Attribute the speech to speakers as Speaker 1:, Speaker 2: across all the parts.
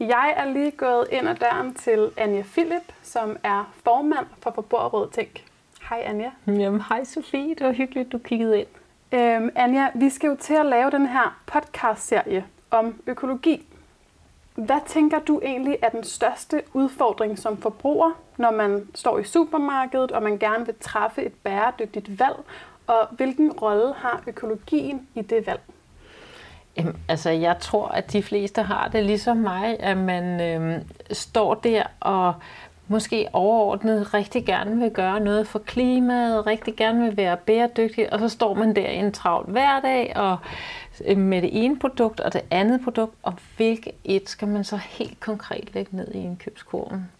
Speaker 1: Jeg er lige gået ind ad døren til Anja Philip, som er formand for Forbrugerrådet Tænk. Hej Anja.
Speaker 2: Jamen, hej Sofie. Det var hyggeligt, du kiggede ind.
Speaker 1: Øhm, Anja, vi skal jo til at lave den her podcast-serie om økologi. Hvad tænker du egentlig er den største udfordring som forbruger, når man står i supermarkedet, og man gerne vil træffe et bæredygtigt valg? Og hvilken rolle har økologien i det valg?
Speaker 2: Jamen, altså, jeg tror, at de fleste har det ligesom mig, at man øh, står der og måske overordnet rigtig gerne vil gøre noget for klimaet, rigtig gerne vil være bæredygtig, og så står man der i en travl hverdag og øhm, med det ene produkt og det andet produkt, og hvilket et skal man så helt konkret lægge ned i indkøbskurven.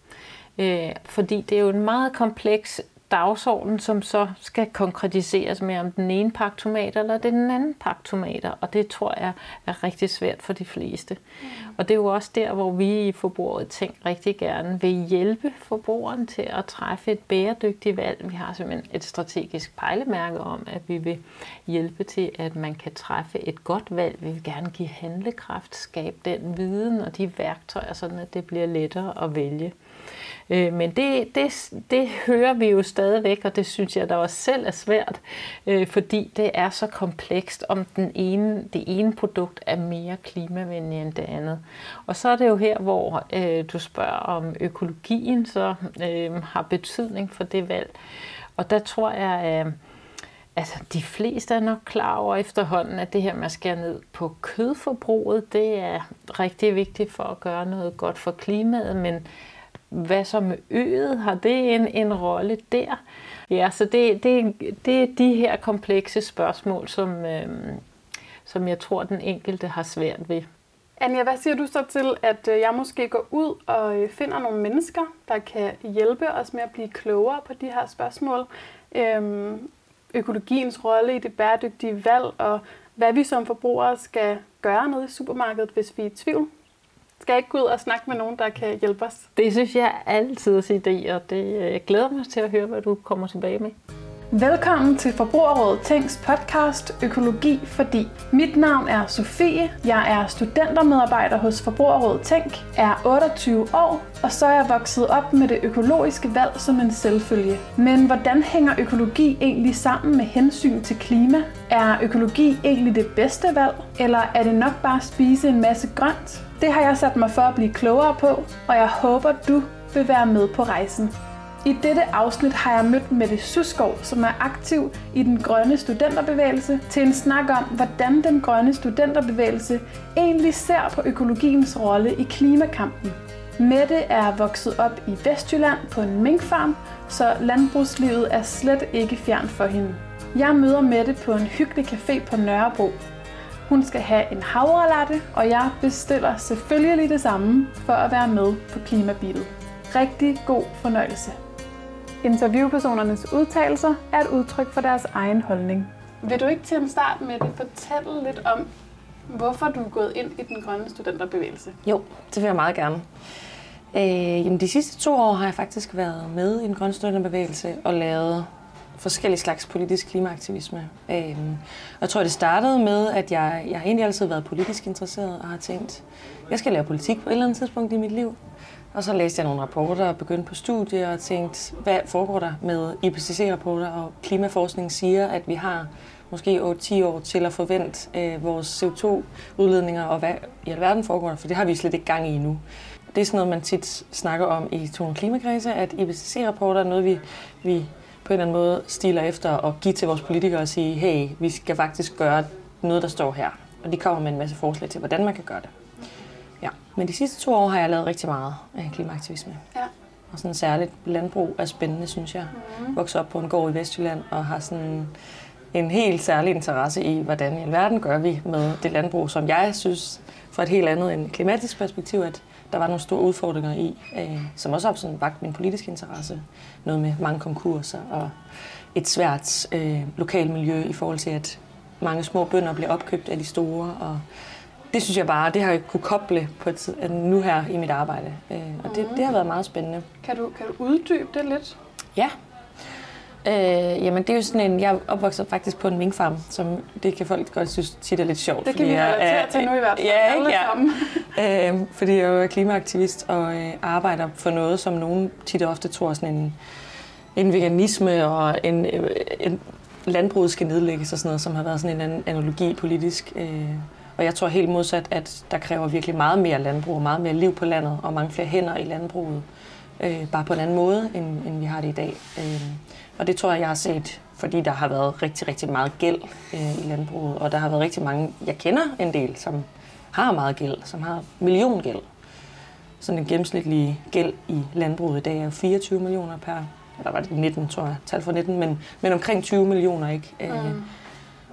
Speaker 2: Øh, fordi det er jo en meget kompleks dagsorden, som så skal konkretiseres med, om den ene pakke tomater eller den anden pakke tomater. Og det tror jeg er rigtig svært for de fleste. Mm. Og det er jo også der, hvor vi i forbruget tænk rigtig gerne vil hjælpe forbrugeren til at træffe et bæredygtigt valg. Vi har simpelthen et strategisk pejlemærke om, at vi vil hjælpe til, at man kan træffe et godt valg. Vi vil gerne give handlekraft, skabe den viden og de værktøjer, sådan at det bliver lettere at vælge. Øh, men det, det, det hører vi jo stadigvæk, og det synes jeg da også selv er svært, øh, fordi det er så komplekst, om den ene, det ene produkt er mere klimavenlig end det andet. Og så er det jo her, hvor øh, du spørger om økologien så øh, har betydning for det valg. Og der tror jeg, at øh, altså, de fleste er nok klar over efterhånden, at det her med at skære ned på kødforbruget, det er rigtig vigtigt for at gøre noget godt for klimaet, men hvad så med øget? Har det en, en rolle der? Ja, så det, det, det er de her komplekse spørgsmål, som, øh, som jeg tror, den enkelte har svært ved.
Speaker 1: Anja, hvad siger du så til, at øh, jeg måske går ud og øh, finder nogle mennesker, der kan hjælpe os med at blive klogere på de her spørgsmål? Øhm, økologiens rolle i det bæredygtige valg, og hvad vi som forbrugere skal gøre nede i supermarkedet, hvis vi er i tvivl? Skal jeg ikke gå ud og snakke med nogen, der kan hjælpe os?
Speaker 2: Det synes jeg er altid at idé, og det jeg øh, glæder mig til at høre, hvad du kommer tilbage med.
Speaker 1: Velkommen til Forbrugerrådet Tænks podcast Økologi Fordi. Mit navn er Sofie, jeg er studentermedarbejder hos Forbrugerrådet Tænk, er 28 år, og så er jeg vokset op med det økologiske valg som en selvfølge. Men hvordan hænger økologi egentlig sammen med hensyn til klima? Er økologi egentlig det bedste valg, eller er det nok bare at spise en masse grønt? Det har jeg sat mig for at blive klogere på, og jeg håber, du vil være med på rejsen. I dette afsnit har jeg mødt Mette Suskov, som er aktiv i den grønne studenterbevægelse, til en snak om, hvordan den grønne studenterbevægelse egentlig ser på økologiens rolle i klimakampen. Mette er vokset op i Vestjylland på en minkfarm, så landbrugslivet er slet ikke fjern for hende. Jeg møder Mette på en hyggelig café på Nørrebro, hun skal have en havrelatte, og jeg bestiller selvfølgelig det samme for at være med på klimabilet. Rigtig god fornøjelse. Interviewpersonernes udtalelser er et udtryk for deres egen holdning. Vil du ikke til en start med at fortælle lidt om, hvorfor du er gået ind i den grønne studenterbevægelse?
Speaker 3: Jo, det vil jeg meget gerne. Øh, jamen de sidste to år har jeg faktisk været med i den grønne studenterbevægelse og lavet forskellige slags politisk klimaaktivisme. Øhm, og jeg tror, det startede med, at jeg, jeg har egentlig altid været politisk interesseret og har tænkt, jeg skal lave politik på et eller andet tidspunkt i mit liv. Og så læste jeg nogle rapporter og begyndte på studier og tænkte, hvad foregår der med IPCC-rapporter og klimaforskning siger, at vi har måske 8-10 år til at forvente øh, vores CO2-udledninger og hvad i alverden foregår der, for det har vi slet ikke gang i endnu. Det er sådan noget, man tit snakker om i to klimakrise, at IPCC-rapporter er noget, vi, vi på en eller anden måde stiler efter at give til vores politikere og sige, hey, vi skal faktisk gøre noget, der står her. Og de kommer med en masse forslag til, hvordan man kan gøre det. Ja. Men de sidste to år har jeg lavet rigtig meget af klimaaktivisme. Ja. Og sådan særligt landbrug er spændende, synes jeg. Mm. Vokset op på en gård i Vestjylland og har sådan en helt særlig interesse i, hvordan i alverden gør vi med det landbrug, som jeg synes, fra et helt andet end klimatisk perspektiv, at der var nogle store udfordringer i, øh, som også har sådan vagt min politiske interesse. Noget med mange konkurser og et svært øh, lokalmiljø i forhold til, at mange små bønder bliver opkøbt af de store. Og det synes jeg bare, det har jeg kunne koble på et, nu her i mit arbejde. Øh, og det, det har været meget spændende.
Speaker 1: Kan du, kan du uddybe det lidt?
Speaker 3: Ja. Øh, jamen, det er jo sådan en... Jeg er opvokset faktisk på en minkfarm, som det kan folk godt synes tit er lidt sjovt.
Speaker 1: Det kan vi relatere til nu i hvert fald.
Speaker 3: Ja,
Speaker 1: Alle
Speaker 3: ja.
Speaker 1: sammen.
Speaker 3: Øh, fordi jeg er jo klimaaktivist og øh, arbejder for noget, som nogen tit og ofte tror er sådan en, en veganisme og en, øh, en landbruget skal nedlægges og sådan noget, som har været sådan en anden analogi politisk. Øh, og jeg tror helt modsat, at der kræver virkelig meget mere landbrug og meget mere liv på landet og mange flere hænder i landbruget. Øh, bare på en anden måde, end, end vi har det i dag. Øh, og det tror jeg, jeg har set, fordi der har været rigtig, rigtig meget gæld øh, i landbruget. Og der har været rigtig mange, jeg kender en del, som har meget gæld, som har milliongæld. Sådan en gennemsnitlig gæld i landbruget i dag er jo 24 millioner per, eller var det 19, tror jeg, tal for 19, men, men omkring 20 millioner, ikke? Mm.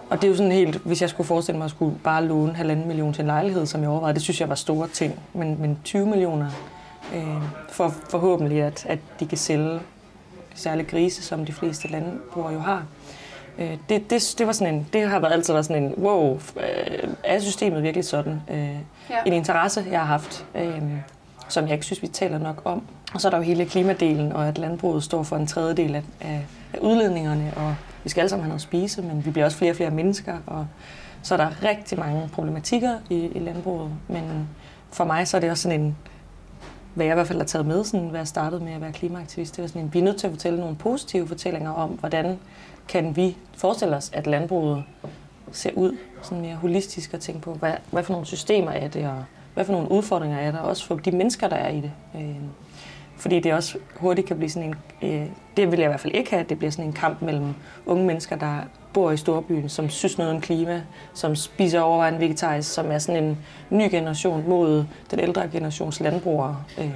Speaker 3: Og det er jo sådan helt, hvis jeg skulle forestille mig at skulle bare låne halvanden million til en lejlighed, som jeg overvejede, det synes jeg var store ting. Men, men 20 millioner øh, for forhåbentlig, at, at de kan sælge særligt grise, som de fleste landbrugere jo har. Øh, det, det, det, var sådan en, det har været altid været sådan en, wow, øh, er systemet virkelig sådan? Øh, ja. En interesse, jeg har haft, øh, som jeg ikke synes, vi taler nok om. Og så er der jo hele klimadelen, og at landbruget står for en tredjedel af, af, af udledningerne, og vi skal alle sammen have noget at spise, men vi bliver også flere og flere mennesker, og så er der rigtig mange problematikker i, i landbruget. Men for mig så er det også sådan en, hvad jeg i hvert fald har taget med, sådan, hvad jeg startede med at være klimaaktivist, det var sådan en, vi er nødt til at fortælle nogle positive fortællinger om, hvordan kan vi forestille os, at landbruget ser ud sådan mere holistisk og tænke på, hvad, hvad for nogle systemer er det, og hvad for nogle udfordringer er der, også for de mennesker, der er i det. Øh, fordi det også hurtigt kan blive sådan en, øh, det vil jeg i hvert fald ikke have, at det bliver sådan en kamp mellem unge mennesker, der bor i storbyen, som synes noget om klima, som spiser overvejende vegetarisk, som er sådan en ny generation mod den ældre generations landbrugere. Øh,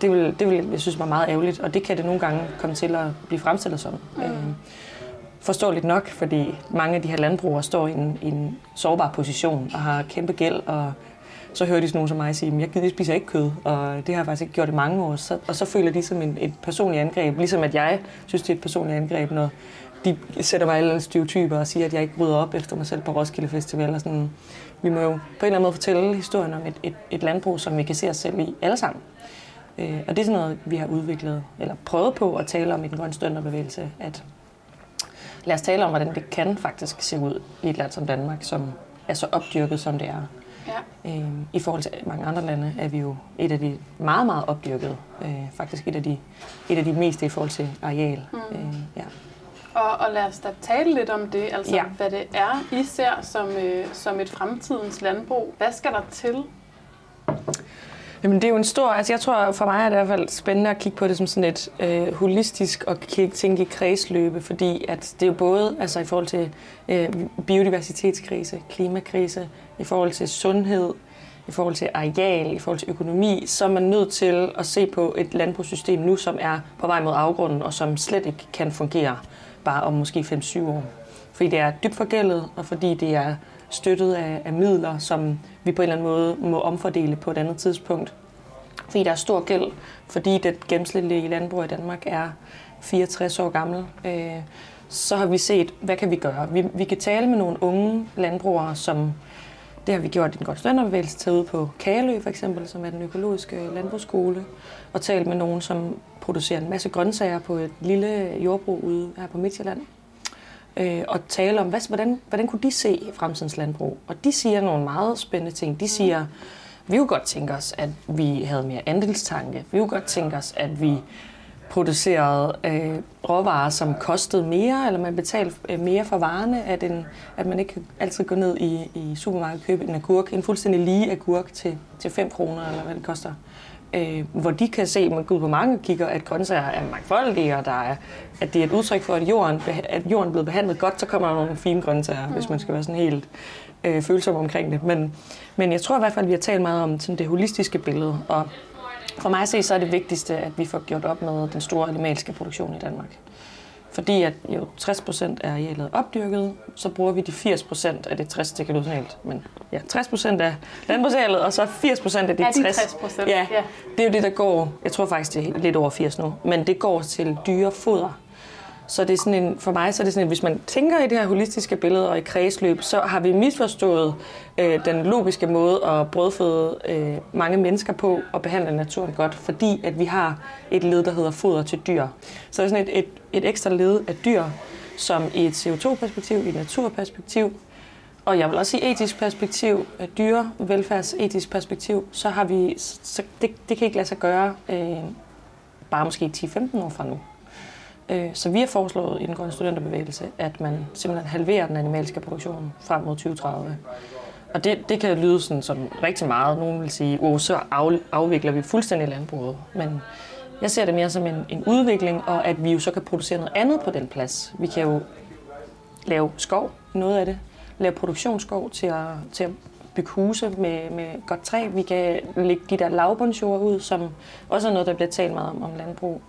Speaker 3: det vil, det vil jeg synes var meget ærgerligt, og det kan det nogle gange komme til at blive fremstillet som. Mm. Øh, forståeligt nok, fordi mange af de her landbrugere står i en, i en sårbar position og har kæmpe gæld, og så hører de sådan nogen som mig sige, at jeg, jeg spiser ikke kød, og det har jeg faktisk ikke gjort i mange år. Så, og så føler de som en, et personligt angreb, ligesom at jeg synes, det er et personligt angreb, når de sætter mig alle stereotyper og siger, at jeg ikke rydder op efter mig selv på Roskilde Festival. Og sådan. Vi må jo på en eller anden måde fortælle historien om et, et, et landbrug, som vi kan se os selv i alle sammen. Øh, og det er sådan noget, vi har udviklet, eller prøvet på at tale om i den grønne stønderbevægelse, at lad os tale om, hvordan det kan faktisk se ud i et land som Danmark, som er så opdyrket, som det er. Ja. Øh, I forhold til mange andre lande er vi jo et af de meget, meget opdyrkede. Øh, faktisk et af, de, et af de meste i forhold til areal. Mm. Øh,
Speaker 1: ja. Og, og lad os da tale lidt om det, altså ja. hvad det er, I ser som, øh, som et fremtidens landbrug. Hvad skal der til?
Speaker 3: Jamen det er jo en stor, altså jeg tror for mig er det i hvert fald spændende at kigge på det som sådan et øh, holistisk og tænke i kredsløbe, fordi at det er jo både altså i forhold til øh, biodiversitetskrise, klimakrise, i forhold til sundhed, i forhold til areal, i forhold til økonomi, så er man nødt til at se på et landbrugssystem nu, som er på vej mod afgrunden, og som slet ikke kan fungere bare om måske 5-7 år. Fordi det er dybt forgældet, og fordi det er støttet af, af midler, som vi på en eller anden måde må omfordele på et andet tidspunkt. Fordi der er stor gæld, fordi det gennemsnitlige landbrug i Danmark er 64 år gammel. Øh, så har vi set, hvad kan vi gøre? Vi, vi kan tale med nogle unge landbrugere, som det har vi gjort i den godt taget ud på Kalø for eksempel, som er den økologiske landbrugsskole, og talt med nogen, som producerer en masse grøntsager på et lille jordbrug ude her på Midtjylland. Øh, og tale om, hvad, hvordan, hvordan kunne de se fremtidens landbrug? Og de siger nogle meget spændende ting. De siger, vi kunne godt tænke os, at vi havde mere andelstanke. Vi kunne godt tænke os, at vi producerede øh, råvarer, som kostede mere, eller man betalte øh, mere for varerne, at, en, at man ikke altid går ned i, i supermarkedet og købe en agurk, en fuldstændig lige agurk til, til 5 kroner, eller hvad det koster. Øh, hvor de kan se, man går ud på mange kigger, at grøntsager er mangfoldige, og der er, at det er et udtryk for, at jorden, at jorden er blevet behandlet godt, så kommer der nogle fine grøntsager, mm. hvis man skal være sådan helt øh, følsom omkring det. Men, men jeg tror i hvert fald, at vi har talt meget om sådan det holistiske billede, og for mig at se, så er det vigtigste, at vi får gjort op med den store animalske produktion i Danmark. Fordi at jo 60 procent af arealet opdyrket, så bruger vi de 80 procent af det 60, det kan lyde men ja, 60 procent af landbrugsarealet, og så 80 procent af det 60.
Speaker 1: 60 procent.
Speaker 3: Ja, det er jo det, der går, jeg tror faktisk, det er lidt over 80 nu, men det går til dyre foder. Så det er sådan en, for mig så er det sådan, at hvis man tænker i det her holistiske billede og i kredsløb, så har vi misforstået øh, den logiske måde at brødføde øh, mange mennesker på og behandle naturen godt, fordi at vi har et led, der hedder foder til dyr. Så det er sådan et, et, et ekstra led af dyr, som i et CO2-perspektiv, i et naturperspektiv, og jeg vil også sige etisk perspektiv, dyrevelfærdsetisk perspektiv, så har vi, så det, det kan ikke lade sig gøre øh, bare måske 10-15 år fra nu. Øh, så vi har foreslået i den grønne studenterbevægelse, at man simpelthen halverer den animalske produktion frem mod 2030. Og det, det kan lyde sådan, som rigtig meget. Nogen vil sige, at så afvikler vi fuldstændig landbruget. Men jeg ser det mere som en, en udvikling, og at vi jo så kan producere noget andet på den plads. Vi kan jo lave skov, noget af det. Lave produktionsskov til at, til at bygge huse med, med godt træ. Vi kan lægge de der lavbundsjord ud, som også er noget, der bliver talt meget om, om landbrug.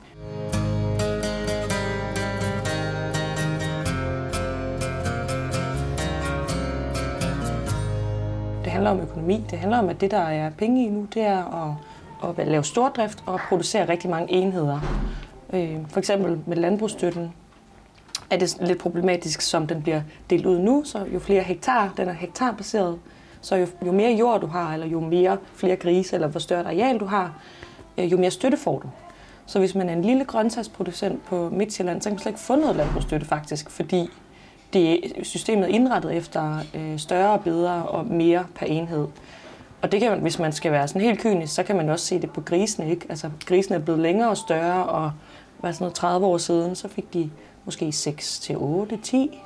Speaker 3: Handler om økonomi. Det handler om, at det, der er penge i nu, det er at, at lave stordrift og producere rigtig mange enheder. Øh, for eksempel med landbrugsstøtten er det lidt problematisk, som den bliver delt ud nu. Så jo flere hektar, den er hektarbaseret, så jo, jo mere jord du har, eller jo mere flere grise, eller hvor større areal du har, øh, jo mere støtte får du. Så hvis man er en lille grøntsagsproducent på Midtjylland, så kan man slet ikke få noget landbrugsstøtte faktisk, fordi det systemet indrettet efter øh, større bedre og mere per enhed. Og det kan man, hvis man skal være sådan helt kynisk, så kan man også se det på grisene. Ikke? Altså, grisene er blevet længere og større, og var sådan noget 30 år siden, så fik de måske 6 til 8, 10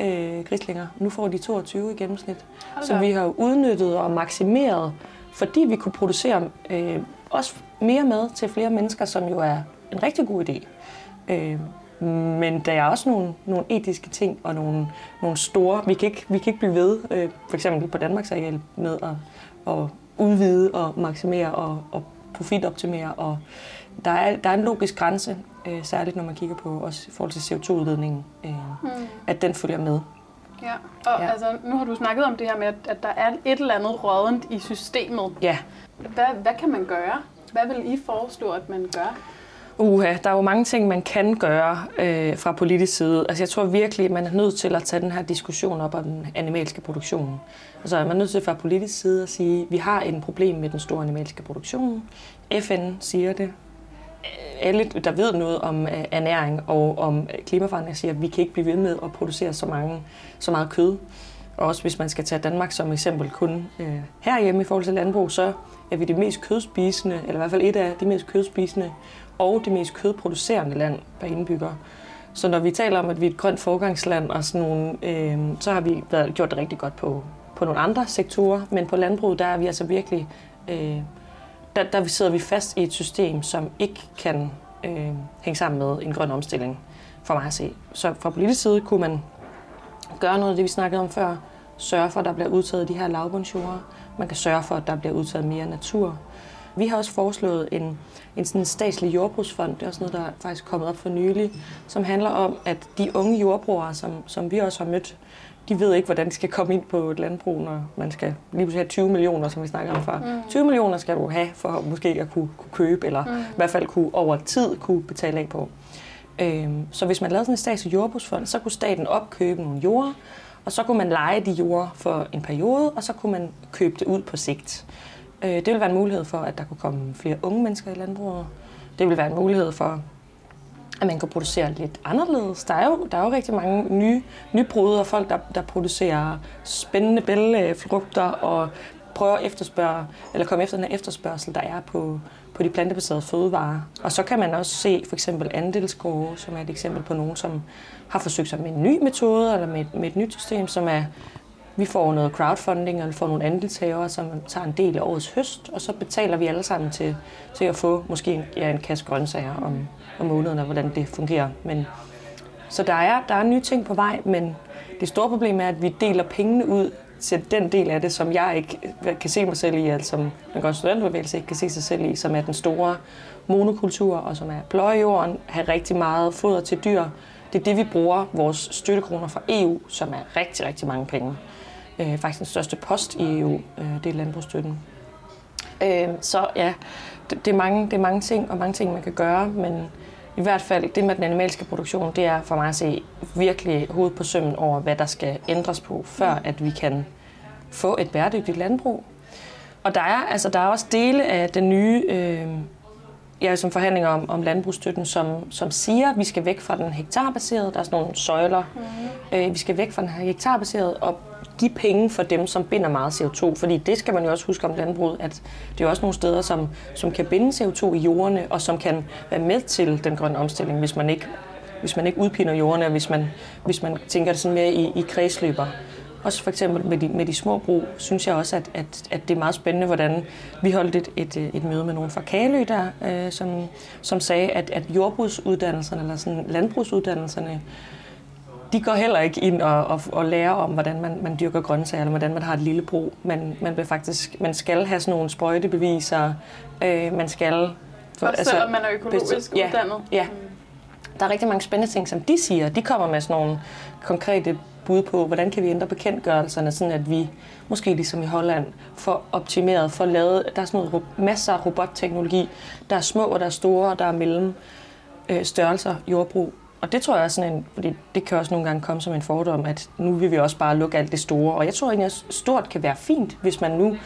Speaker 3: øh, grislinger. Nu får de 22 i gennemsnit. Så vi har udnyttet og maksimeret, fordi vi kunne producere øh, også mere mad til flere mennesker, som jo er en rigtig god idé. Øh, men der er også nogle, nogle etiske ting og nogle, nogle store... Vi kan ikke, vi kan ikke blive ved, øh, for eksempel på Danmarks areal, med at, at udvide og maksimere og, og profitoptimere. Og der, er, der er en logisk grænse, øh, særligt når man kigger på også i forhold til CO2-udledningen, øh, mm. at den følger med.
Speaker 1: Ja, og ja. altså, nu har du snakket om det her med, at, at der er et eller andet rådent i systemet.
Speaker 3: Ja.
Speaker 1: Hvad, hvad kan man gøre? Hvad vil I foreslå, at man gør?
Speaker 3: Uha, der er jo mange ting, man kan gøre øh, fra politisk side. Altså, jeg tror virkelig, at man er nødt til at tage den her diskussion op om den animalske produktion. Altså, man er nødt til fra politisk side at sige, at vi har et problem med den store animalske produktion. FN siger det. Alle, der ved noget om øh, ernæring og om øh, klimaforandring, siger, at vi kan ikke blive ved med at producere så, mange, så meget kød. Og også hvis man skal tage Danmark som eksempel kun øh, herhjemme i forhold til landbrug, så er vi det mest kødspisende, eller i hvert fald et af de mest kødspisende og det mest kødproducerende land per indbygger. Så når vi taler om, at vi er et grønt forgangsland, og sådan nogle, øh, så har vi været, gjort det rigtig godt på, på nogle andre sektorer, men på landbruget, der er vi altså virkelig, øh, der, der sidder vi fast i et system, som ikke kan øh, hænge sammen med en grøn omstilling, for mig at se. Så fra politisk side kunne man gøre noget af det, vi snakkede om før, sørge for, at der bliver udtaget de her lavbundsjord. Man kan sørge for, at der bliver udtaget mere natur. Vi har også foreslået en, en sådan statslig jordbrugsfond, det er også noget, der er faktisk kommet op for nylig, som handler om, at de unge jordbrugere, som, som vi også har mødt, de ved ikke, hvordan de skal komme ind på et landbrug, når man skal lige pludselig have 20 millioner, som vi snakker om før. Mm. 20 millioner skal du have for måske at kunne, kunne købe, eller mm. i hvert fald kunne, over tid kunne betale af på. Øhm, så hvis man lavede sådan en statslig jordbrugsfond, så kunne staten opkøbe nogle jorder, og så kunne man lege de jorder for en periode, og så kunne man købe det ud på sigt. Øh, det vil være en mulighed for, at der kunne komme flere unge mennesker i landbruget. Det vil være en mulighed for, at man kan producere lidt anderledes. Der er jo, der er jo rigtig mange nye, nybrud og folk, der, der producerer spændende bælgefrugter og prøver at efterspørge, eller komme efter den her efterspørgsel, der er på, på de plantebaserede fødevarer. Og så kan man også se for eksempel andelsgårde, som er et eksempel på nogen, som har forsøgt sig med en ny metode eller med, med et nyt system, som er vi får noget crowdfunding, og vi får nogle andelshavere, som tager en del af årets høst, og så betaler vi alle sammen til, til at få måske en, ja, en kasse grøntsager om, om måneden, og hvordan det fungerer. Men, så der er, der er nye ting på vej, men det store problem er, at vi deler pengene ud til den del af det, som jeg ikke kan se mig selv i, altså som den grønne studentbevægelse ikke kan se sig selv i, som er den store monokultur, og som er pløje jorden, have rigtig meget foder til dyr. Det er det, vi bruger vores støttekroner fra EU, som er rigtig, rigtig mange penge øh, faktisk den største post i EU, øh, det er landbrugsstøtten. Øh, så ja, det, det, er mange, det er mange ting, og mange ting, man kan gøre, men i hvert fald det med den animalske produktion, det er for mig at se virkelig hovedet på sømmen over, hvad der skal ændres på, før at vi kan få et bæredygtigt landbrug. Og der er, altså, der er også dele af den nye øh, ja, som forhandlinger om, om landbrugsstøtten, som, som siger, at vi skal væk fra den hektarbaserede. Der er sådan nogle søjler. Mm. Øh, vi skal væk fra den hektarbaserede og give penge for dem, som binder meget CO2. Fordi det skal man jo også huske om landbruget, at det er også nogle steder, som, som kan binde CO2 i jordene, og som kan være med til den grønne omstilling, hvis man ikke, hvis man ikke udpiner jordene, og hvis man, hvis man tænker det sådan mere i, i kredsløber. Også for eksempel med de, med de små brug, synes jeg også, at, at, at det er meget spændende, hvordan vi holdt et, et, et møde med nogen fra Kalø der, øh, som, som sagde, at, at jordbrugsuddannelserne, eller sådan landbrugsuddannelserne, de går heller ikke ind og, og, og lærer om, hvordan man, man dyrker grøntsager, eller hvordan man har et lille brug. Man, man, vil faktisk, man skal have sådan nogle sprøjtebeviser. Øh, man skal...
Speaker 1: For, Også altså, selvom man er økologisk
Speaker 3: ja,
Speaker 1: uddannet.
Speaker 3: Ja. Der er rigtig mange spændende ting, som de siger. De kommer med sådan nogle konkrete bud på, hvordan kan vi ændre bekendtgørelserne, sådan at vi, måske ligesom i Holland, får optimeret, får lavet, der er sådan noget, masser af robotteknologi, der er små og der er store, og der er mellem øh, størrelser jordbrug. Og det tror jeg er sådan en, fordi det kan også nogle gange komme som en fordom, at nu vil vi også bare lukke alt det store. Og jeg tror egentlig, at stort kan være fint, hvis man nu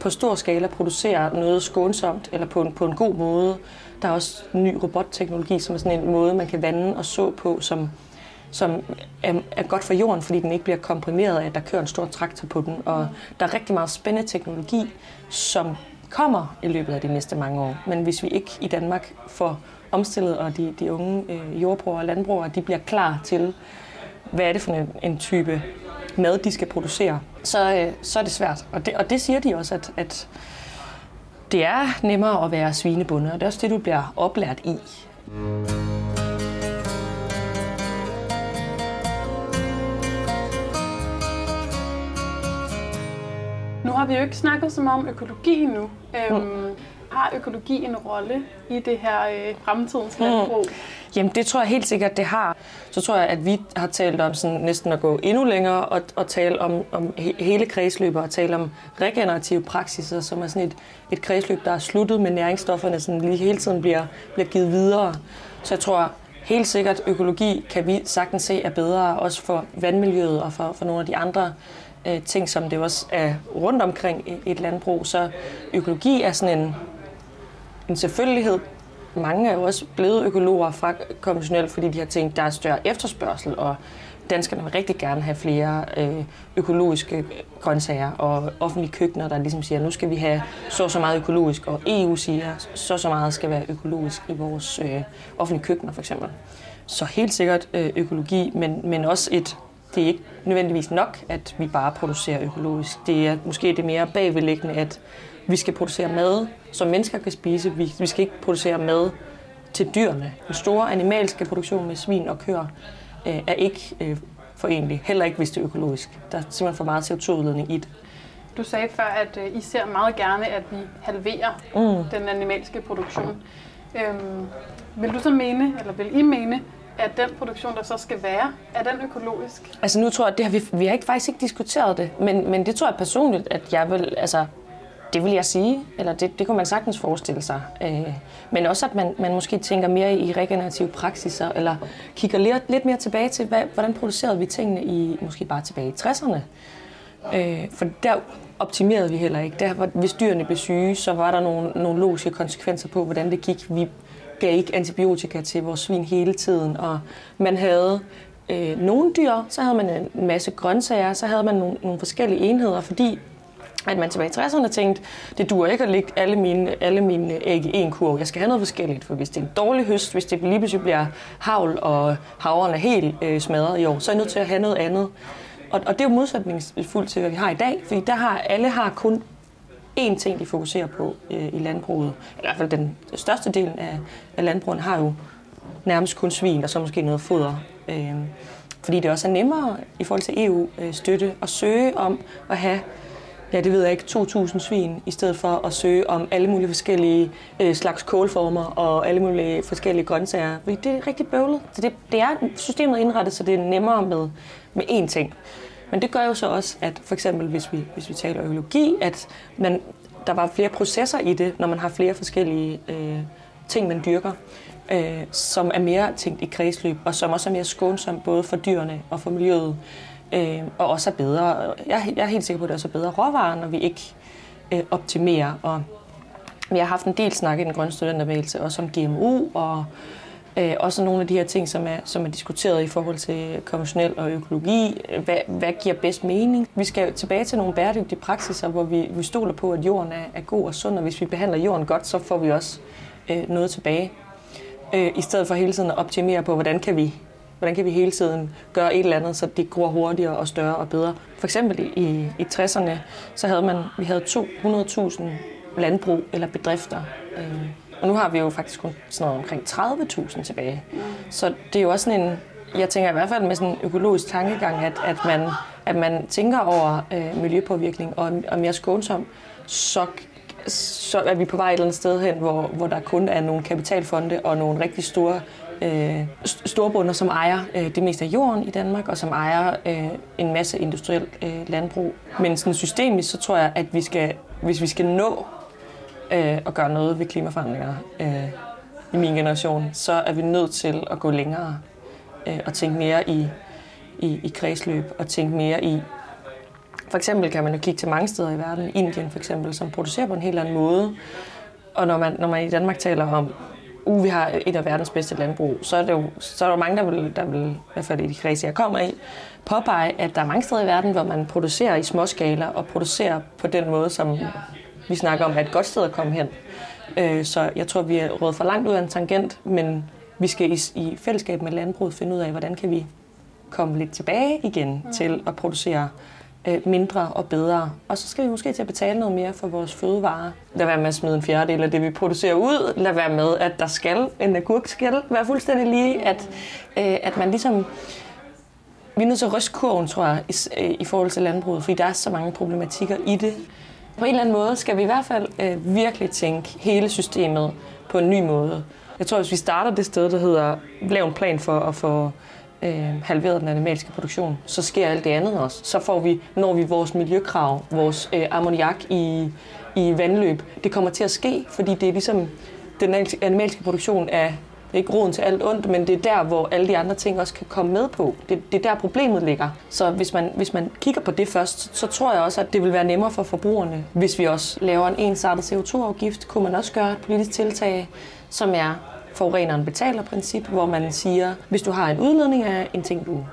Speaker 3: på stor skala producerer noget skånsomt, eller på en, på en god måde. Der er også ny robotteknologi, som er sådan en måde, man kan vande og så på, som som er, er godt for jorden, fordi den ikke bliver komprimeret af, at der kører en stor traktor på den. Og der er rigtig meget spændende teknologi, som kommer i løbet af de næste mange år. Men hvis vi ikke i Danmark får omstillet, og de, de unge øh, jordbrugere og landbrugere, de bliver klar til, hvad er det for en, en type mad, de skal producere, så, øh, så er det svært. Og det, og det siger de også, at, at det er nemmere at være svinebunde, og det er også det, du bliver oplært i.
Speaker 1: Nu har vi jo ikke snakket så meget om økologi nu. Øhm, mm. Har økologi en rolle i det her øh, fremtidens mm. landbrug?
Speaker 3: Jamen det tror jeg helt sikkert, det har. Så tror jeg, at vi har talt om sådan næsten at gå endnu længere og, og tale om, om hele kredsløbet og tale om regenerative praksiser, som er sådan et, et kredsløb, der er sluttet med næringsstofferne, som lige hele tiden bliver, bliver givet videre. Så jeg tror helt sikkert, økologi kan vi sagtens se er bedre, også for vandmiljøet og for, for nogle af de andre øh, ting, som det også er rundt omkring et landbrug. Så økologi er sådan en, en selvfølgelighed. Mange er jo også blevet økologer fra konventionelt, fordi de har tænkt, at der er større efterspørgsel, og danskerne vil rigtig gerne have flere øh, økologiske grøntsager og offentlige køkkener, der ligesom siger, at nu skal vi have så så meget økologisk, og EU siger, at så så meget skal være økologisk i vores øh, offentlige køkkener for eksempel. Så helt sikkert øh, økologi, men, men også et det er ikke nødvendigvis nok, at vi bare producerer økologisk. Det er måske det mere bagvedliggende, at vi skal producere mad, som mennesker kan spise. Vi, vi skal ikke producere mad til dyrene. Den store animalske produktion med svin og køer øh, er ikke øh, forenlig. Heller ikke, hvis det er økologisk. Der er simpelthen for meget CO2-udledning i det.
Speaker 1: Du sagde før, at øh, I ser meget gerne, at vi halverer mm. den animalske produktion. Øhm, vil du så mene, eller vil I mene, at den produktion, der så skal være, er den økologisk?
Speaker 3: Altså nu tror jeg, det har vi, vi har ikke faktisk ikke diskuteret det, men, men det tror jeg personligt, at jeg vil, altså, det vil jeg sige, eller det, det kunne man sagtens forestille sig. Øh, men også, at man, man måske tænker mere i regenerative praksiser, eller kigger lidt, lidt mere tilbage til, hvad, hvordan producerede vi tingene i, måske bare tilbage i 60'erne. Øh, for der optimerede vi heller ikke. Der, hvis dyrene blev syge, så var der nogle, nogle logiske konsekvenser på, hvordan det gik. Vi gav ikke antibiotika til vores svin hele tiden, og man havde øh, nogle dyr, så havde man en masse grøntsager, så havde man nogle, nogle forskellige enheder, fordi at man tilbage i 60'erne tænkte, det duer ikke at lægge alle mine, alle mine æg i en kurv. Jeg skal have noget forskelligt, for hvis det er en dårlig høst, hvis det lige pludselig bliver havl, og havren er helt øh, smadret i år, så er jeg nødt til at have noget andet. Og, og det er jo modsætningsfuldt til, hvad vi har i dag, fordi der har, alle har kun én ting, de fokuserer på øh, i landbruget. I hvert fald den største del af, af landbruget har jo nærmest kun svin, og så måske noget foder. Øh, fordi det også er nemmere i forhold til EU-støtte øh, at søge om at have ja, det ved jeg ikke, 2.000 svin, i stedet for at søge om alle mulige forskellige øh, slags kålformer og alle mulige forskellige grøntsager. Fordi det er rigtig bøvlet. Så det, det er systemet indrettet, så det er nemmere med, med én ting. Men det gør jo så også, at for eksempel hvis vi, hvis vi taler økologi, at man, der var flere processer i det, når man har flere forskellige øh, ting, man dyrker, øh, som er mere tænkt i kredsløb, og som også er mere skånsom både for dyrene og for miljøet, øh, og også er bedre. Jeg, jeg er helt sikker på, at det også er bedre råvarer, når vi ikke øh, optimerer. Og vi har haft en del snak i den grønne studenterbevægelse, også om GMO og Øh, også nogle af de her ting, som er, som er diskuteret i forhold til konventionel og økologi. Hvad, hvad giver bedst mening? Vi skal tilbage til nogle bæredygtige praksiser, hvor vi, vi stoler på, at jorden er, er god og sund, og hvis vi behandler jorden godt, så får vi også øh, noget tilbage. Øh, I stedet for hele tiden at optimere på, hvordan kan vi hvordan kan vi hele tiden gøre et eller andet, så det gror hurtigere og større og bedre. For eksempel i, i 60'erne, så havde man, vi havde 200.000 landbrug eller bedrifter. Øh, og nu har vi jo faktisk kun sådan noget omkring 30.000 tilbage. Så det er jo også sådan en, jeg tænker i hvert fald med sådan en økologisk tankegang, at, at, man, at man tænker over øh, miljøpåvirkning og, og mere skånsom, så, så er vi på vej et eller andet sted hen, hvor, hvor der kun er nogle kapitalfonde og nogle rigtig store øh, storbunder, som ejer øh, det meste af jorden i Danmark, og som ejer øh, en masse industriel øh, landbrug. Men sådan systemisk, så tror jeg, at vi skal, hvis vi skal nå øh, at gøre noget ved klimaforandringer øh, i min generation, så er vi nødt til at gå længere øh, og tænke mere i, i, i kredsløb og tænke mere i for eksempel kan man jo kigge til mange steder i verden, Indien for eksempel, som producerer på en helt anden måde. Og når man, når man i Danmark taler om, uh, vi har et af verdens bedste landbrug, så er, det jo, så er der mange, der vil, der vil, i hvert fald i de kredse, jeg kommer i, påpege, at der er mange steder i verden, hvor man producerer i småskala og producerer på den måde, som vi snakker om, er et godt sted at komme hen. Øh, så jeg tror, vi er råd for langt ud af en tangent, men vi skal i, i fællesskab med landbruget finde ud af, hvordan kan vi komme lidt tilbage igen mm. til at producere øh, Øh, mindre og bedre. Og så skal vi måske til at betale noget mere for vores fødevarer. Lad være med at smide en fjerdedel af det, vi producerer ud. Lad være med, at der skal, en agurk skal være fuldstændig lige. At, øh, at man ligesom... Vi er nødt til at ryste kurven, tror jeg, i, øh, i forhold til landbruget, fordi der er så mange problematikker i det. På en eller anden måde skal vi i hvert fald øh, virkelig tænke hele systemet på en ny måde. Jeg tror, hvis vi starter det sted, der hedder lav en plan for at få øh, halveret den animalske produktion, så sker alt det andet også. Så får vi, når vi vores miljøkrav, vores øh, ammoniak i, i vandløb, det kommer til at ske, fordi det er ligesom, den animalske produktion er det er ikke roden til alt ondt, men det er der, hvor alle de andre ting også kan komme med på. Det, det er der, problemet ligger. Så hvis man, hvis man kigger på det først, så tror jeg også, at det vil være nemmere for forbrugerne. Hvis vi også laver en ensartet CO2-afgift, kunne man også gøre et politisk tiltag, som er forureneren betaler princip, hvor man siger, hvis du har en udledning af en ting, du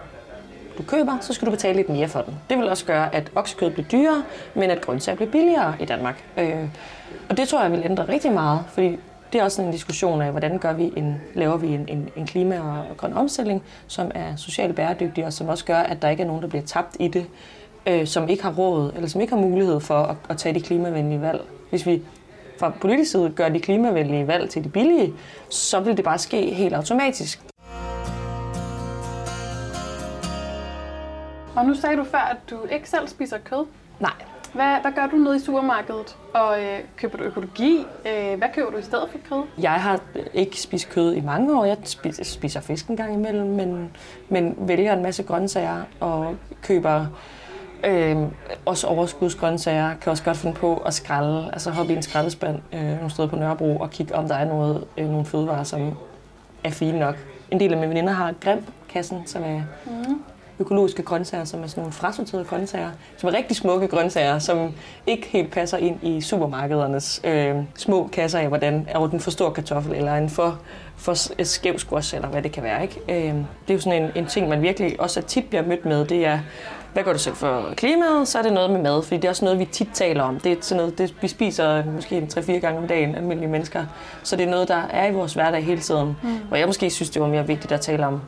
Speaker 3: du køber, så skal du betale lidt mere for den. Det vil også gøre, at oksekød bliver dyrere, men at grøntsager bliver billigere i Danmark. Øh, og det tror jeg vil ændre rigtig meget, fordi det er også en diskussion af, hvordan gør vi en, laver vi en, en, en klima- og grøn omstilling, som er socialt bæredygtig, og som også gør, at der ikke er nogen, der bliver tabt i det, øh, som ikke har råd, eller som ikke har mulighed for at, at tage de klimavenlige valg. Hvis vi fra politisk side gør de klimavenlige valg til de billige, så vil det bare ske helt automatisk.
Speaker 1: Og nu sagde du før, at du ikke selv spiser kød.
Speaker 3: Nej,
Speaker 1: hvad, hvad gør du nede i supermarkedet? Og øh, køber du økologi? Øh, hvad køber du i stedet for kød?
Speaker 3: Jeg har ikke spist kød i mange år. Jeg spiser, spiser fisk en gang imellem, men, men vælger en masse grøntsager og køber øh, også overskudsgrøntsager. Kan også godt finde på at skralde, altså hoppe i en skraldespand øh, nogle steder på Nørrebro og kigge, om der er noget, øh, nogle fødevarer, som er fine nok. En del af mine veninder har Grim-kassen, som er mm økologiske grøntsager, som er sådan nogle frasorterede grøntsager, som er rigtig smukke grøntsager, som ikke helt passer ind i supermarkedernes øh, små kasser af, hvordan er den for stor kartoffel, eller en for, for skæv squash, eller hvad det kan være. Ikke? Øh, det er jo sådan en, en ting, man virkelig også tit bliver mødt med, det er, hvad gør du selv for klimaet? Så er det noget med mad, fordi det er også noget, vi tit taler om. Det er sådan noget, det, vi spiser måske 3-4 gange om dagen, almindelige mennesker. Så det er noget, der er i vores hverdag hele tiden. Mm. Hvor jeg måske synes, det var mere vigtigt at tale om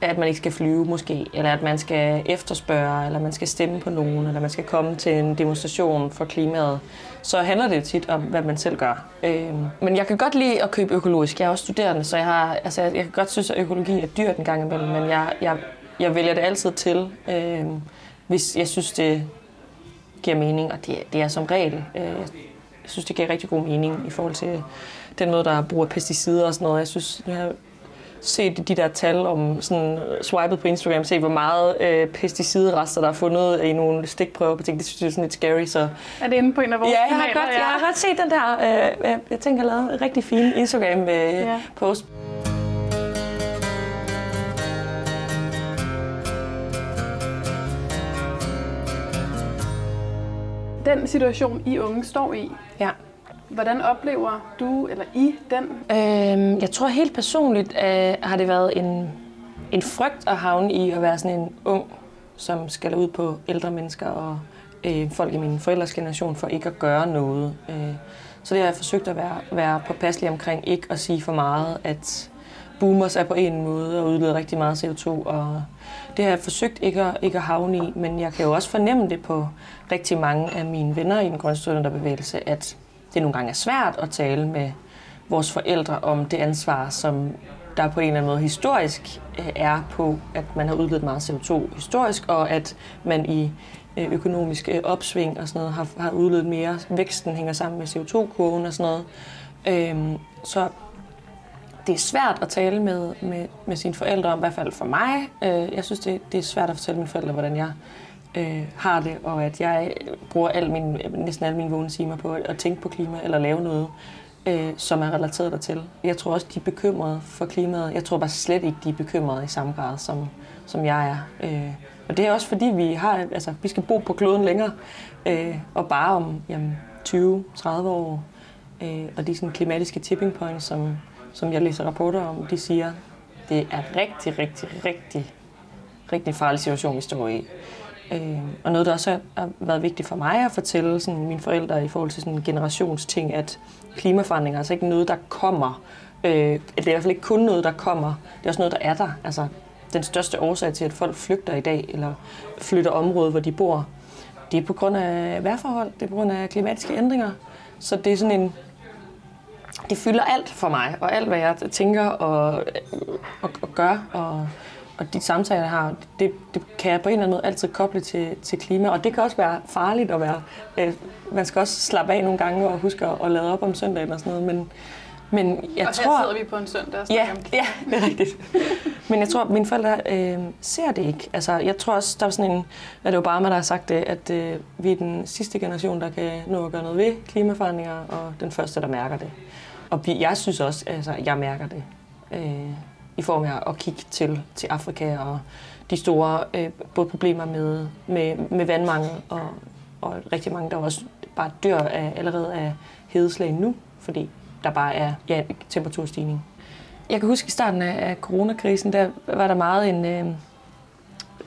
Speaker 3: at man ikke skal flyve måske, eller at man skal efterspørge, eller man skal stemme på nogen, eller man skal komme til en demonstration for klimaet, så handler det tit om, hvad man selv gør. Øh, men jeg kan godt lide at købe økologisk. Jeg er også studerende, så jeg, har, altså, jeg kan godt synes, at økologi er dyrt en gang imellem, men jeg, jeg, jeg vælger det altid til, øh, hvis jeg synes, det giver mening, og det, det er som regel. Øh, jeg synes, det giver rigtig god mening i forhold til den måde, der bruger pesticider og sådan noget. Jeg synes, nu har set de der tal om sådan swipet på Instagram, se hvor meget øh, pesticidrester, der er fundet i nogle stikprøver på ting. Det synes jeg er sådan lidt scary. Så.
Speaker 1: Er det inde på en af vores
Speaker 3: Ja, jeg har,
Speaker 1: kanaler?
Speaker 3: godt, jeg har godt set den der. Øh, jeg, jeg tænker, jeg lavet en rigtig fin Instagram-post.
Speaker 1: Ja. Den situation, I unge står i,
Speaker 3: Ja.
Speaker 1: hvordan oplever du eller I den?
Speaker 3: Øhm, jeg tror helt personligt øh, har det været en, en frygt at havne i at være sådan en ung, som skal ud på ældre mennesker og øh, folk i min forældres generation for ikke at gøre noget. Øh, så det har jeg forsøgt at være, være påpasselig omkring ikke at sige for meget, at boomers er på en måde og udleder rigtig meget CO2. Og det har jeg forsøgt ikke at, ikke at havne i, men jeg kan jo også fornemme det på rigtig mange af mine venner i den grønstudenterbevægelse, at det nogle gange er svært at tale med vores forældre om det ansvar, som der på en eller anden måde historisk øh, er på, at man har udledt meget CO2 historisk, og at man i øh, økonomisk øh, opsving og sådan noget har, har udledt mere. Væksten hænger sammen med CO2-kurven og sådan noget. Øhm, så det er svært at tale med, med, med sine forældre om, i hvert fald for mig. Øh, jeg synes, det, det er svært at fortælle mine forældre, hvordan jeg øh, har det, og at jeg bruger al min, næsten alle mine vågne timer på at, at tænke på klima eller lave noget, øh, som er relateret dertil. Jeg tror også, de er bekymrede for klimaet. Jeg tror bare slet ikke, de er bekymrede i samme grad, som, som jeg er. Øh, og det er også fordi, vi har, altså, vi skal bo på kloden længere, øh, og bare om 20-30 år. Øh, og de sådan, klimatiske tipping points, som, som jeg læser rapporter om, de siger, det er rigtig, rigtig, rigtig, rigtig farlig situation, vi står i. Øh, og noget, der også har været vigtigt for mig at fortælle sådan, mine forældre i forhold til sådan en generationsting, at klimaforandringer er altså ikke noget, der kommer. Øh, det er i hvert fald ikke kun noget, der kommer. Det er også noget, der er der. Altså, den største årsag til, at folk flygter i dag, eller flytter området, hvor de bor, det er på grund af vejrforhold, det er på grund af klimatiske ændringer. Så det er sådan en, det fylder alt for mig, og alt hvad jeg tænker og, og, og gør, og, og de samtaler, jeg har, det, det kan jeg på en eller anden måde altid koble til, til klima, og det kan også være farligt at være, øh, man skal også slappe af nogle gange og huske at, at lade op om søndagen og sådan noget, men, men jeg
Speaker 1: og
Speaker 3: tror...
Speaker 1: her sidder vi på en søndag og
Speaker 3: Ja,
Speaker 1: om klima.
Speaker 3: ja, det er rigtigt. Men jeg tror, at mine forældre øh, ser det ikke. Altså, jeg tror også, der er sådan en, at det er Obama, der har sagt det, at øh, vi er den sidste generation, der kan nå at gøre noget ved klimaforandringer, og den første, der mærker det. Og vi, jeg synes også, altså, jeg mærker det. Øh, I form af at kigge til, til Afrika og de store øh, både problemer med, med, med vandmangel, og, og rigtig mange, der også bare dør af, allerede af hedeslag nu, fordi der bare er ja, temperaturstigning. Jeg kan huske i starten af, coronakrisen, der var der meget en... Øh,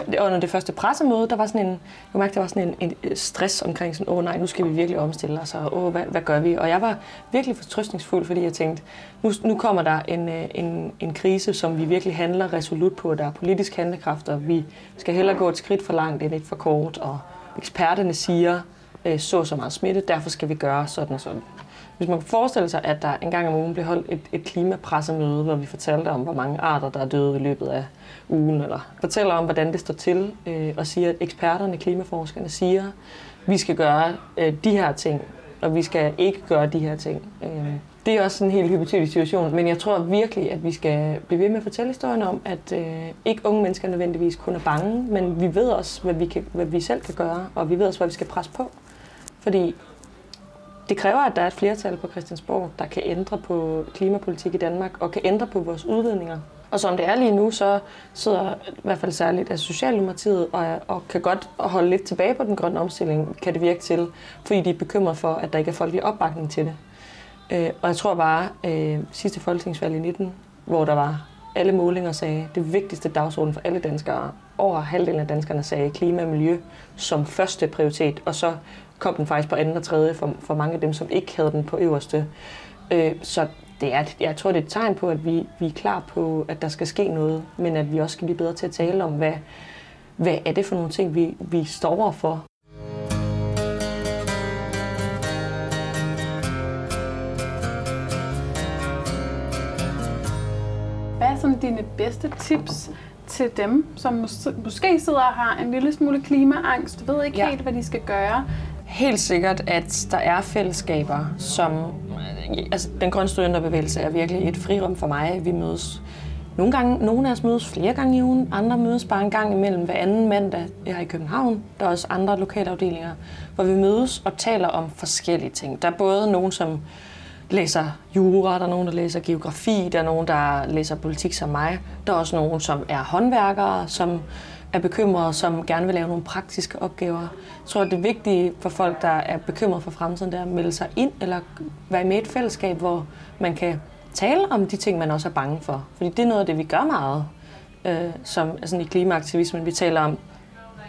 Speaker 3: under det første pressemøde, der var sådan en, jeg kunne mærke, der var sådan en, en stress omkring sådan, åh oh, nej, nu skal vi virkelig omstille os, og åh, hvad, hvad gør vi? Og jeg var virkelig fortrøstningsfuld, fordi jeg tænkte, nu, nu kommer der en, øh, en, en krise, som vi virkelig handler resolut på. Der er politisk handlekraft, og vi skal hellere gå et skridt for langt end et for kort, og eksperterne siger, øh, så så meget smitte, derfor skal vi gøre sådan og sådan. Hvis man kan forestille sig, at der en gang om ugen blev holdt et, et klimapressemøde, hvor vi fortalte om, hvor mange arter, der er døde i løbet af ugen, eller fortæller om, hvordan det står til, øh, og siger, at eksperterne, klimaforskerne siger, at vi skal gøre øh, de her ting, og vi skal ikke gøre de her ting. Øh, det er også en helt hypotetisk situation, men jeg tror virkelig, at vi skal blive ved med at fortælle historien om, at øh, ikke unge mennesker nødvendigvis kun er bange, men vi ved også, hvad vi, kan, hvad vi selv kan gøre, og vi ved også, hvad vi skal presse på. Fordi det kræver, at der er et flertal på Christiansborg, der kan ændre på klimapolitik i Danmark og kan ændre på vores udledninger. Og som det er lige nu, så sidder i hvert fald særligt af Socialdemokratiet og, og kan godt holde lidt tilbage på den grønne omstilling, kan det virke til, fordi de er bekymret for, at der ikke er folkelig opbakning til det. Øh, og jeg tror bare, øh, sidste folketingsvalg i 19, hvor der var alle målinger sagde, det vigtigste dagsorden for alle danskere, over halvdelen af danskerne sagde klima og miljø som første prioritet, og så kom den faktisk på anden og tredje for, for mange af dem, som ikke havde den på øverste. Øh, så det er, jeg tror, det er et tegn på, at vi, vi er klar på, at der skal ske noget, men at vi også skal blive bedre til at tale om, hvad, hvad er det for nogle ting, vi, vi står overfor.
Speaker 1: Hvad er sådan dine bedste tips til dem, som mås- måske sidder og har en lille smule klimaangst, ved ikke Ja. helt, hvad de skal gøre?
Speaker 3: Helt sikkert, at der er fællesskaber, som... Altså, den grønne studenterbevægelse er virkelig et frirum for mig. Vi mødes nogle gange, nogle af os mødes flere gange i ugen, andre mødes bare en gang imellem hver anden mandag her i København. Der er også andre lokalafdelinger, hvor vi mødes og taler om forskellige ting. Der er både nogen, som læser jura, der er nogen, der læser geografi, der er nogen, der læser politik som mig. Der er også nogen, som er håndværkere, som er bekymrede, som gerne vil lave nogle praktiske opgaver. Jeg tror, at det vigtige for folk, der er bekymrede for fremtiden, det er at melde sig ind eller være med i et fællesskab, hvor man kan tale om de ting, man også er bange for. Fordi det er noget af det, vi gør meget øh, som, altså i klimaaktivismen. Vi taler om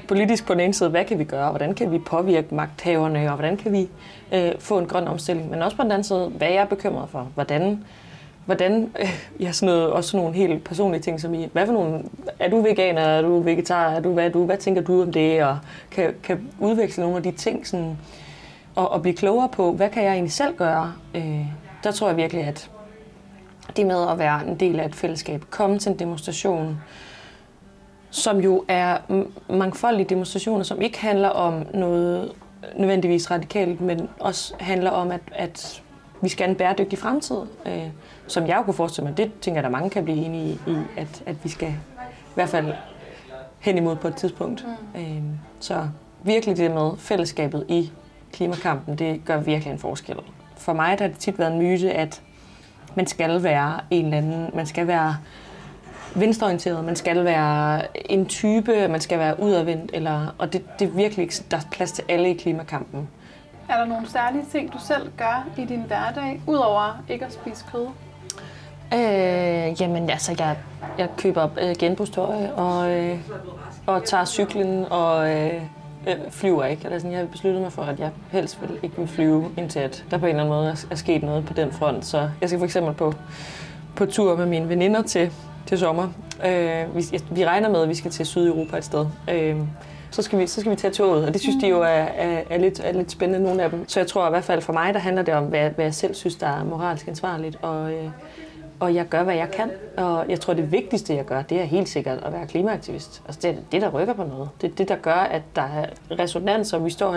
Speaker 3: politisk på den ene side, hvad kan vi gøre, hvordan kan vi påvirke magthaverne, og hvordan kan vi øh, få en grøn omstilling. Men også på den anden side, hvad jeg er bekymret for. Hvordan, hvordan øh, ja, sådan noget, også sådan nogle helt personlige ting, som i, hvad for nogle, er du veganer, er du vegetar, er du, hvad, er du, hvad tænker du om det, og kan, kan udveksle nogle af de ting, sådan, og, og blive klogere på, hvad kan jeg egentlig selv gøre. Øh, der tror jeg virkelig, at det med at være en del af et fællesskab, komme til en demonstration, som jo er mangfoldige demonstrationer, som ikke handler om noget nødvendigvis radikalt, men også handler om, at, at vi skal have en bæredygtig fremtid, øh, som jeg jo kunne forestille mig. Det tænker jeg, at mange kan blive enige i, i at, at vi skal i hvert fald hen imod på et tidspunkt. Mm. Øh, så virkelig det med fællesskabet i klimakampen, det gør virkelig en forskel. For mig der har det tit været en myte, at man skal være en eller anden, man skal være venstreorienteret, man skal være en type, man skal være udadvendt, eller, og det, det er virkelig ikke, der er plads til alle i klimakampen.
Speaker 1: Er der nogle særlige ting, du selv gør i din hverdag, udover ikke at spise kød?
Speaker 3: Øh, jamen altså, jeg, jeg køber øh, genbrugstøj og, øh, og tager cyklen og øh, øh, flyver ikke. Eller sådan, jeg har besluttet mig for, at jeg helst vil ikke vil flyve, indtil at der på en eller anden måde er, er sket noget på den front. Så jeg skal for eksempel på, på tur med mine veninder til til sommer. Øh, vi, vi regner med, at vi skal til Sydeuropa et sted. Øh, så skal, vi, så skal vi tage toget, og det synes mm. de jo er, er, er, lidt, er lidt spændende, nogle af dem. Så jeg tror i hvert fald for mig, der handler det om, hvad, hvad jeg selv synes, der er moralsk ansvarligt, og, øh, og jeg gør, hvad jeg kan. Og jeg tror, det vigtigste, jeg gør, det er helt sikkert at være klimaaktivist. Altså det er det, der rykker på noget. Det er det, der gør, at der er resonans, og vi står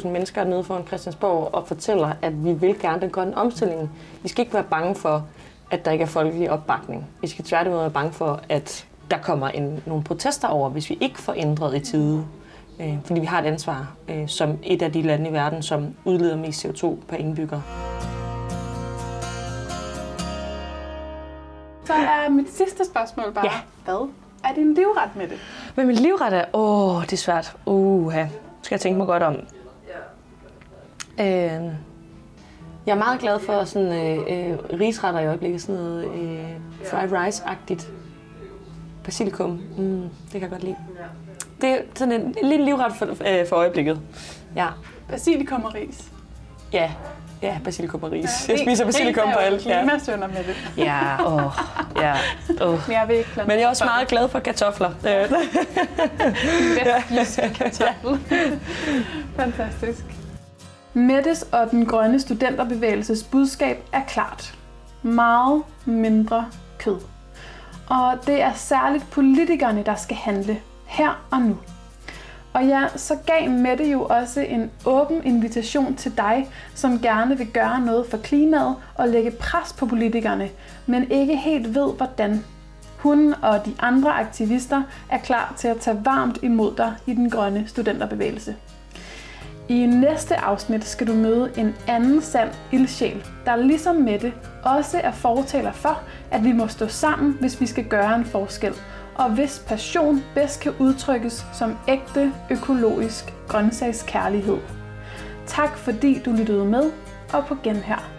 Speaker 3: 50.000 mennesker nede foran Christiansborg og fortæller, at vi vil gerne den grønne omstilling. Vi skal ikke være bange for at der ikke er folkelig opbakning. Vi skal tværtimod være bange for, at der kommer en, nogle protester over, hvis vi ikke får ændret i tide. Øh, fordi vi har et ansvar øh, som et af de lande i verden, som udleder mest CO2 per indbygger.
Speaker 1: Så er mit sidste spørgsmål bare, ja. hvad er din livret med det?
Speaker 3: Hvad min livret er? Åh, oh, det er svært. Uh, skal jeg tænke mig godt om. Øh, jeg er meget glad for sådan øh, øh, risretter i øjeblikket, sådan noget øh, fried rice-agtigt. Basilikum, mm, det kan jeg godt lide. Det er sådan en, en lille livret for, øh, for øjeblikket. Ja.
Speaker 1: Basilikum og ris.
Speaker 3: Ja, Ja, basilikum og ris. Ja, jeg spiser basilikum på alt.
Speaker 1: Ja. med det.
Speaker 3: Ja, åh. Ja,
Speaker 1: åh. Men jeg vil ikke
Speaker 3: Men jeg er også meget glad for kartofler.
Speaker 1: Vestjyske kartoffel. Fantastisk. Mettes og den grønne studenterbevægelses budskab er klart. Meget mindre kød. Og det er særligt politikerne, der skal handle her og nu. Og ja, så gav Mette jo også en åben invitation til dig, som gerne vil gøre noget for klimaet og lægge pres på politikerne, men ikke helt ved hvordan. Hun og de andre aktivister er klar til at tage varmt imod dig i den grønne studenterbevægelse. I næste afsnit skal du møde en anden sand ildsjæl, der ligesom Mette også er fortaler for, at vi må stå sammen, hvis vi skal gøre en forskel, og hvis passion bedst kan udtrykkes som ægte økologisk grøntsagskærlighed. Tak fordi du lyttede med, og på genhør.